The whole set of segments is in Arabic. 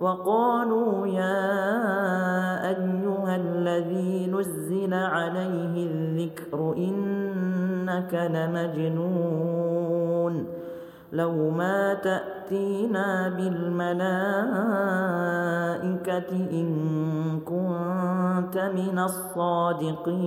وقالوا يا أيها الذي نزل عليه الذكر إنك لمجنون لو ما تأتينا بالملائكة إن كنت من الصادقين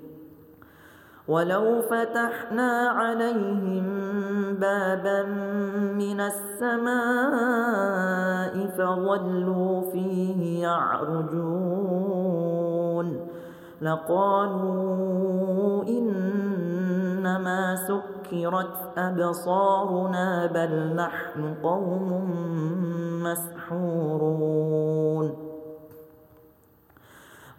ولو فتحنا عليهم بابا من السماء فظلوا فيه يعرجون لقالوا إنما سكرت أبصارنا بل نحن قوم مسحورون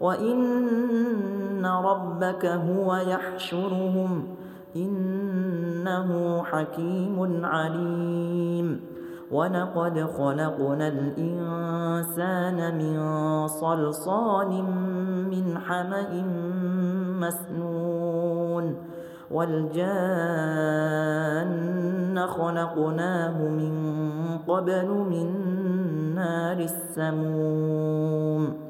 وإن ربك هو يحشرهم إنه حكيم عليم ولقد خلقنا الإنسان من صلصال من حمأ مسنون والجان خلقناه من قبل من نار السموم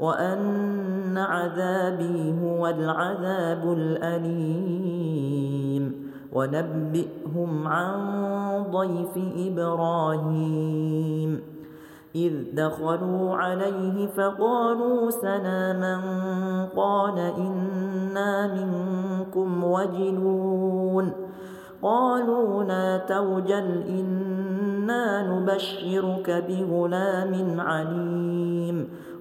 وأن عذابي هو العذاب الأليم ونبئهم عن ضيف إبراهيم إذ دخلوا عليه فقالوا سلاما قال إنا منكم وجلون قالوا لا توجل إنا نبشرك بغلام عليم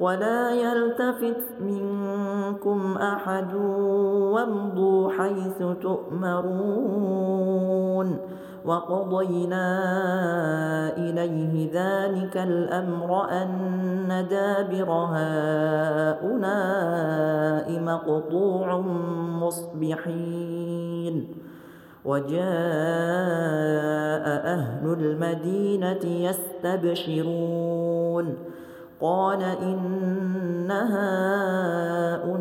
ولا يلتفت منكم أحد وامضوا حيث تؤمرون وقضينا إليه ذلك الأمر أن دابر هؤلاء مقطوع مصبحين وجاء أهل المدينة يستبشرون قال إن هؤلاء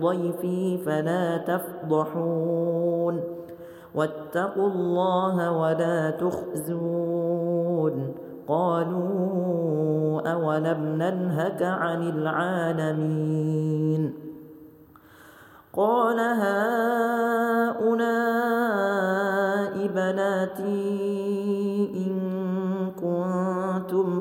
ضيفي فلا تفضحون. واتقوا الله ولا تخزون. قالوا أولم ننهك عن العالمين. قال هؤلاء بناتي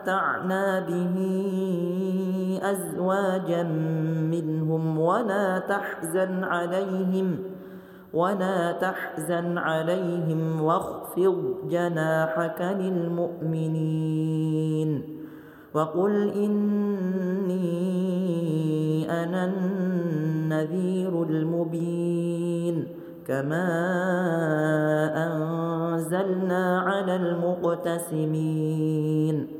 متعنا به أزواجا منهم ولا تحزن عليهم ولا تحزن عليهم واخفض جناحك للمؤمنين. وقل إني أنا النذير المبين. كما أنزلنا على المقتسمين.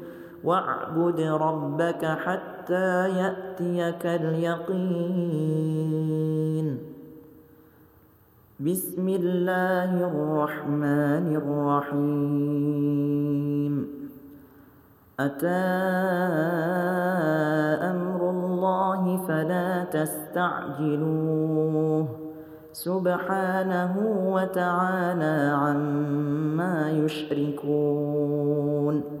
واعبد ربك حتى يأتيك اليقين. بسم الله الرحمن الرحيم. أتى أمر الله فلا تستعجلوه. سبحانه وتعالى عما يشركون.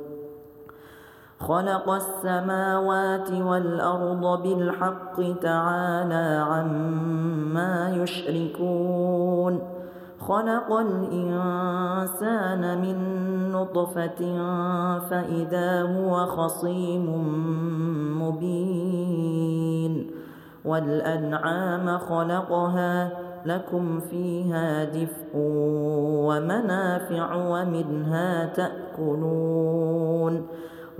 خلق السماوات والأرض بالحق تعالى عما يشركون. خلق الإنسان من نطفة فإذا هو خصيم مبين. والأنعام خلقها لكم فيها دفء ومنافع ومنها تأكلون.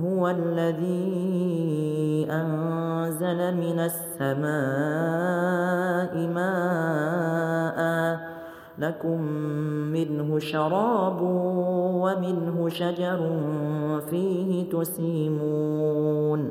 هو الذي أنزل من السماء ماء لكم منه شراب ومنه شجر فيه تسيمون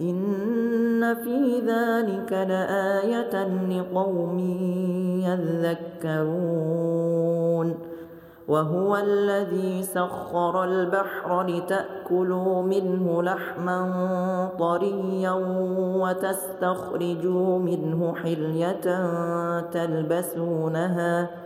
إن في ذلك لآية لقوم يذكرون. وهو الذي سخر البحر لتأكلوا منه لحما طريا وتستخرجوا منه حلية تلبسونها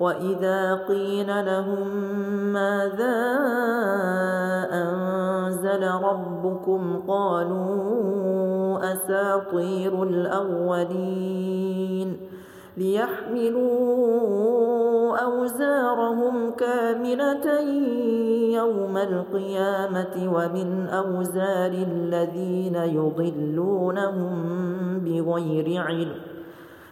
وإذا قيل لهم ماذا أنزل ربكم قالوا أساطير الأولين ليحملوا أوزارهم كاملة يوم القيامة ومن أوزار الذين يضلونهم بغير علم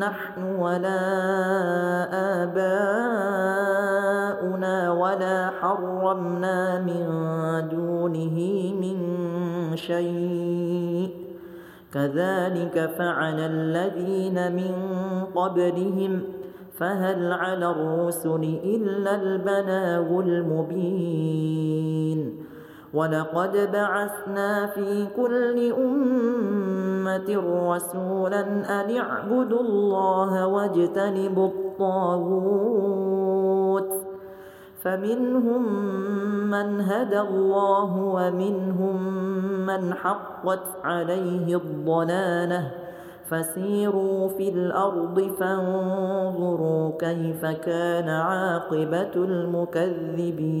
نحن ولا آباؤنا ولا حرمنا من دونه من شيء. كذلك فعل الذين من قبلهم فهل على الرسل إلا البلاغ المبين. ولقد بعثنا في كل أمة رسولا أن اعبدوا الله واجتنبوا الطاغوت فمنهم من هدى الله ومنهم من حقت عليه الضلاله فسيروا في الأرض فانظروا كيف كان عاقبة المكذبين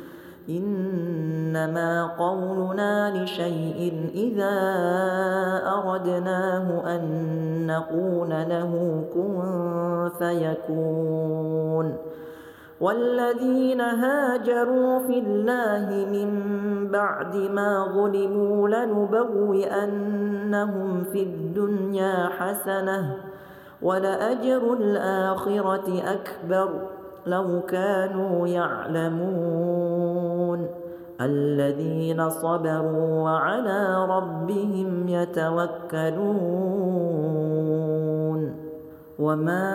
إنما قولنا لشيء إذا أردناه أن نقول له كن فيكون. والذين هاجروا في الله من بعد ما ظلموا لنبوئنهم في الدنيا حسنة ولأجر الآخرة أكبر. لو كانوا يعلمون. الذين صبروا وعلى ربهم يتوكلون. وما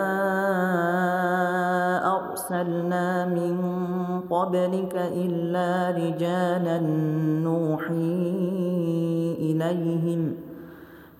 أرسلنا من قبلك إلا رجالا نوحي إليهم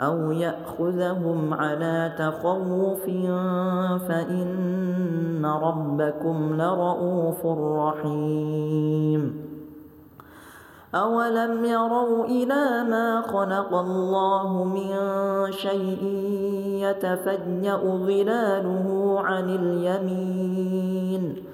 أو يأخذهم على تخوف فإن ربكم لرؤوف رحيم أولم يروا إلى ما خلق الله من شيء يتفيأ ظلاله عن اليمين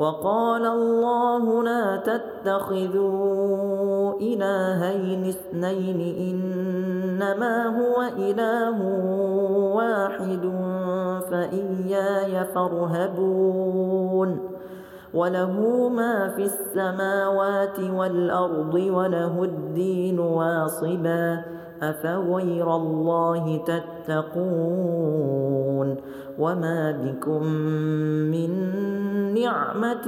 وقال الله لا تتخذوا إلهين اثنين إنما هو إله واحد فإياي فارهبون. وله ما في السماوات والأرض وله الدين واصبا. أفغير الله تتقون وما بكم من نعمة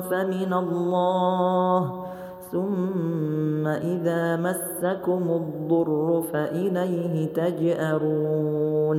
فمن الله ثم إذا مسكم الضر فإليه تجأرون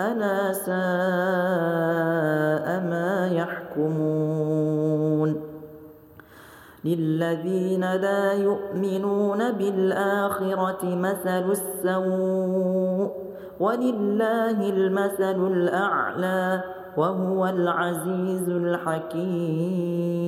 ألا ساء ما يحكمون للذين لا يؤمنون بالآخرة مثل السوء ولله المثل الأعلى وهو العزيز الحكيم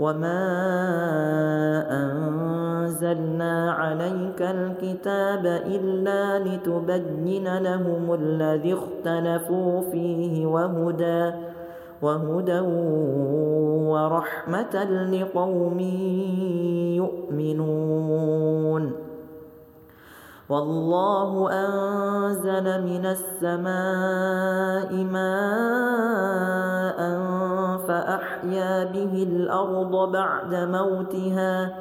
وما أنزلنا عليك الكتاب إلا لتبين لهم الذي اختلفوا فيه وهدى وهدى ورحمة لقوم يؤمنون والله أنزل من السماء ماء فأحيا به الأرض بعد موتها.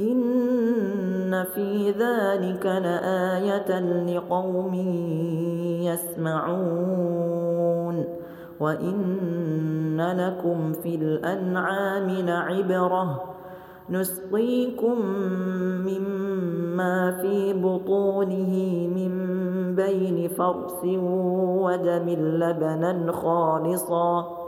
إن في ذلك لآية لقوم يسمعون. وإن لكم في الأنعام لعبرة. نسقيكم مما في بطونه من بين فرس ودم لبنا خالصا.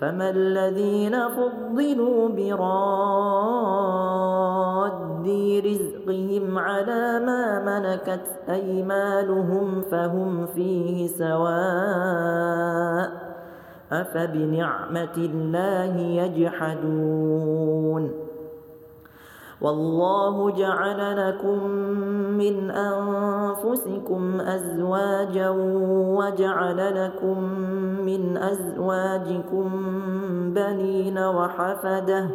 فما الذين فضلوا براد رزقهم على ما ملكت أيمانهم فهم فيه سواء أفبنعمة الله يجحدون والله جعل لكم من أنفسكم أزواجا وجعل لكم من أزواجكم بنين وحفدة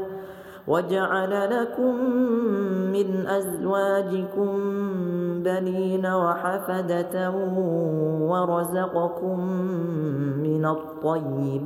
وجعل لكم من أزواجكم بنين وحفدة ورزقكم من الطيبات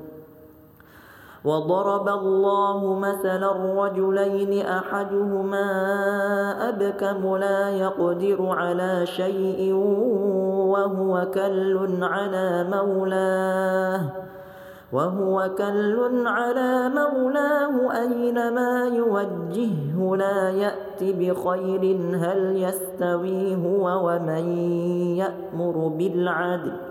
وضرب الله مثلا رجلين أحدهما أبكم لا يقدر على شيء وهو كل على مولاه وهو كل على مولاه أينما يوجهه لا يأت بخير هل يستوي هو ومن يأمر بالعدل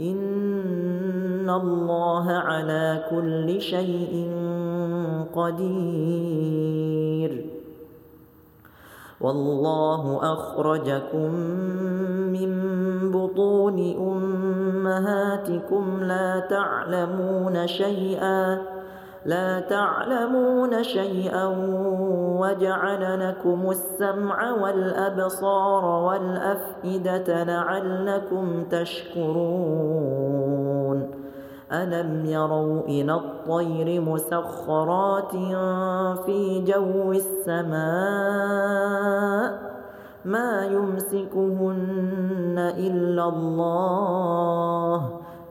إن الله على كل شيء قدير. والله أخرجكم من بطون أمهاتكم لا تعلمون شيئا. لا تعلمون شيئا وجعل لكم السمع والأبصار والأفئدة لعلكم تشكرون. ألم يروا إلى الطير مسخرات في جو السماء؟ ما يمسكهن إلا الله.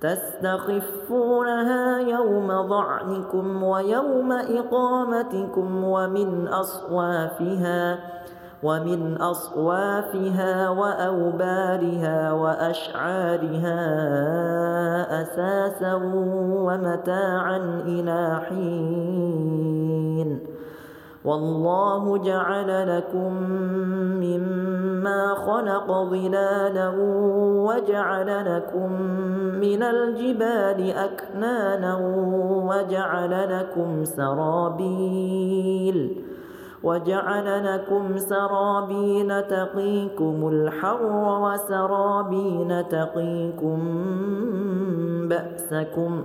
تستخفونها يوم ضعنكم ويوم إقامتكم ومن أصوافها ومن أصوافها وأوبارها وأشعارها أساسا ومتاعا إلى حين. والله جعل لكم مما خلق ظلالا وجعل لكم من الجبال أكنانا وجعل لكم سرابيل وجعل لكم سرابين تقيكم الحر وسرابين تقيكم بأسكم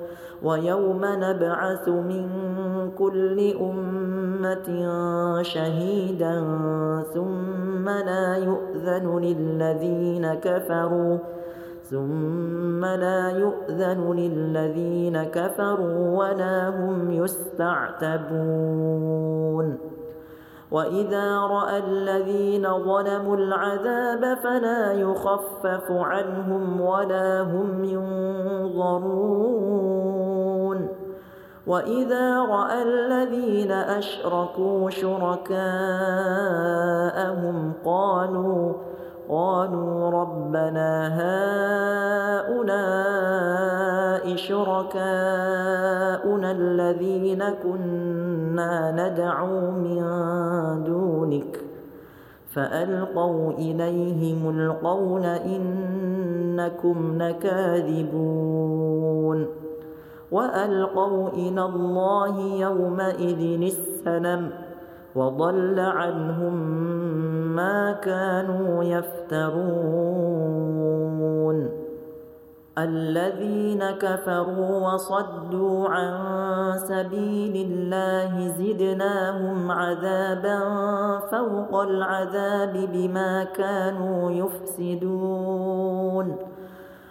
ويوم نبعث من كل أمة شهيدا ثم لا يؤذن للذين كفروا ثم لا يؤذن للذين كفروا ولا هم يستعتبون وإذا رأى الذين ظلموا العذاب فلا يخفف عنهم ولا هم ينظرون وإذا رأى الذين أشركوا شركاءهم قالوا قالوا ربنا هؤلاء شركاؤنا الذين كنا ندعو من دونك فألقوا إليهم القول إنكم لكاذبون وألقوا إلى الله يومئذ السلم وضل عنهم ما كانوا يفترون. الذين كفروا وصدوا عن سبيل الله زدناهم عذابا فوق العذاب بما كانوا يفسدون.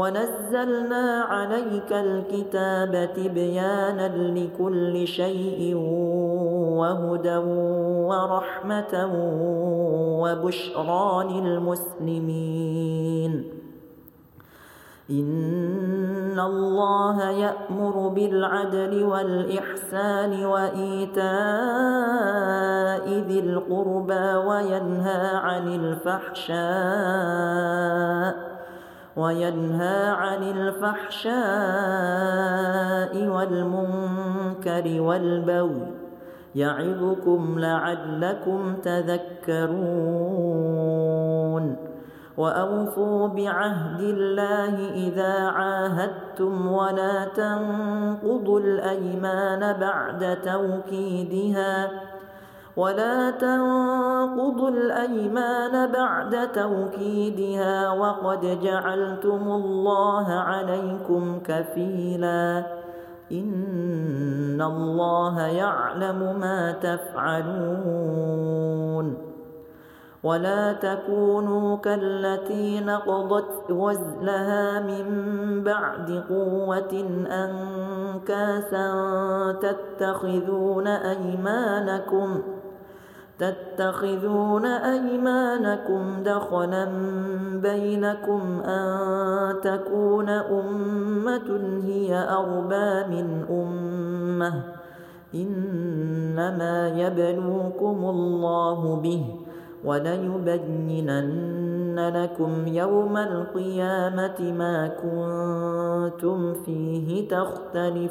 ونزلنا عليك الكتاب تبيانا لكل شيء وهدى ورحمة وبشرى للمسلمين إن الله يأمر بالعدل والإحسان وإيتاء ذي القربى وينهى عن الفحشاء وينهى عن الفحشاء والمنكر والبغي يعظكم لعلكم تذكرون وأوفوا بعهد الله إذا عاهدتم ولا تنقضوا الأيمان بعد توكيدها ولا تنقضوا الأيمان بعد توكيدها وقد جعلتم الله عليكم كفيلا. إن الله يعلم ما تفعلون. ولا تكونوا كالتي نقضت وزلها من بعد قوة أنكاسا تتخذون أيمانكم ۖ تتخذون أيمانكم دخلا بينكم أن تكون أمة هي أربى من أمة. إنما يبلوكم الله به وليبينن لكم يوم القيامة ما كنتم فيه تختلفون.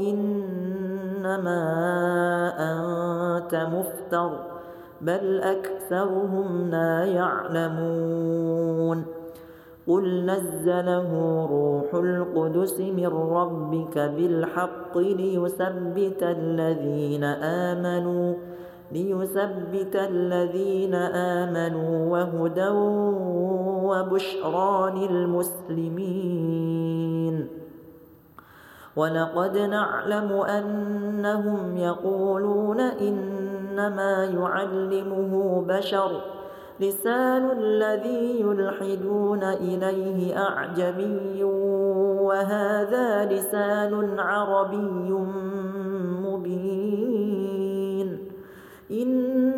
إنما أنت مفتر بل أكثرهم لا يعلمون. قل نزله روح القدس من ربك بالحق ليثبت الذين آمنوا ليثبت الذين آمنوا وهدى وبشرى للمسلمين. ولقد نعلم أنهم يقولون إن إنما يعلمه بشر لسان الذي يلحدون إليه أعجمي وهذا لسان عربي مبين. إن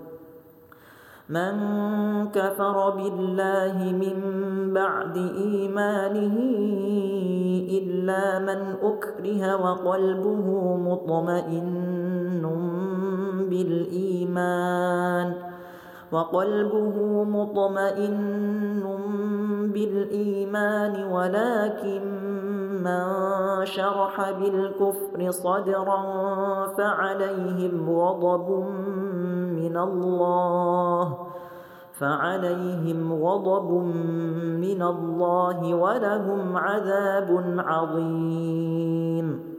من كفر بالله من بعد إيمانه إلا من أكره وقلبه مطمئن بالإيمان وقلبه مطمئن بالإيمان ولكن من شرح بالكفر صدرا فعليهم غضب من الله فعليهم غضب من الله ولهم عذاب عظيم.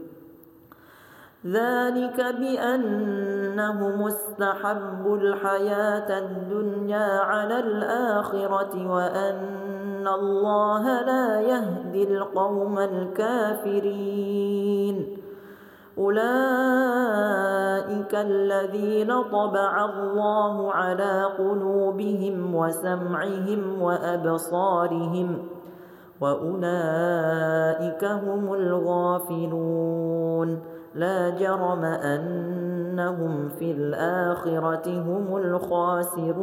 ذلك بأنهم استحبوا الحياة الدنيا على الآخرة وأن الله لا يهدي القوم الكافرين أولئك الذين طبع الله على قلوبهم وسمعهم وأبصارهم وأولئك هم الغافلون لا جرم أنهم في الآخرة هم الخاسرون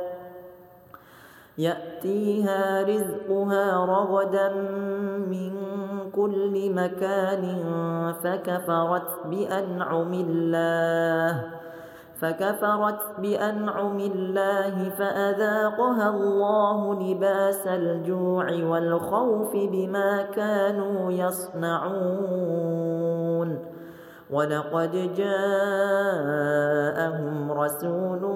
يأتيها رزقها رغدا من كل مكان فكفرت بأنعم الله فكفرت بأنعم الله فأذاقها الله لباس الجوع والخوف بما كانوا يصنعون. ولقد جاءهم رسول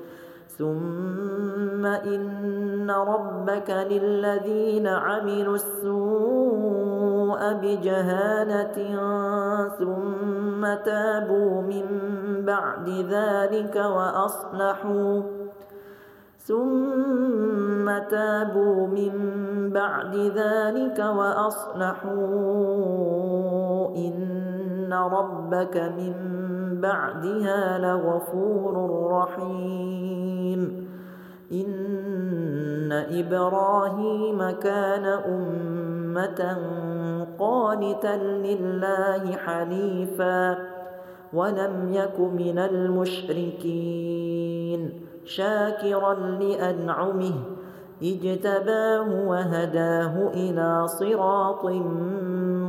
ثم إن ربك للذين عملوا السوء بجهالة ثم تابوا من بعد ذلك وأصلحوا ثم تابوا من بعد ذلك وأصلحوا إن ربك من بعدها لغفور رحيم. إن إبراهيم كان أمة قانتا لله حنيفا ولم يك من المشركين شاكرا لأنعمه اجتباه وهداه إلى صراط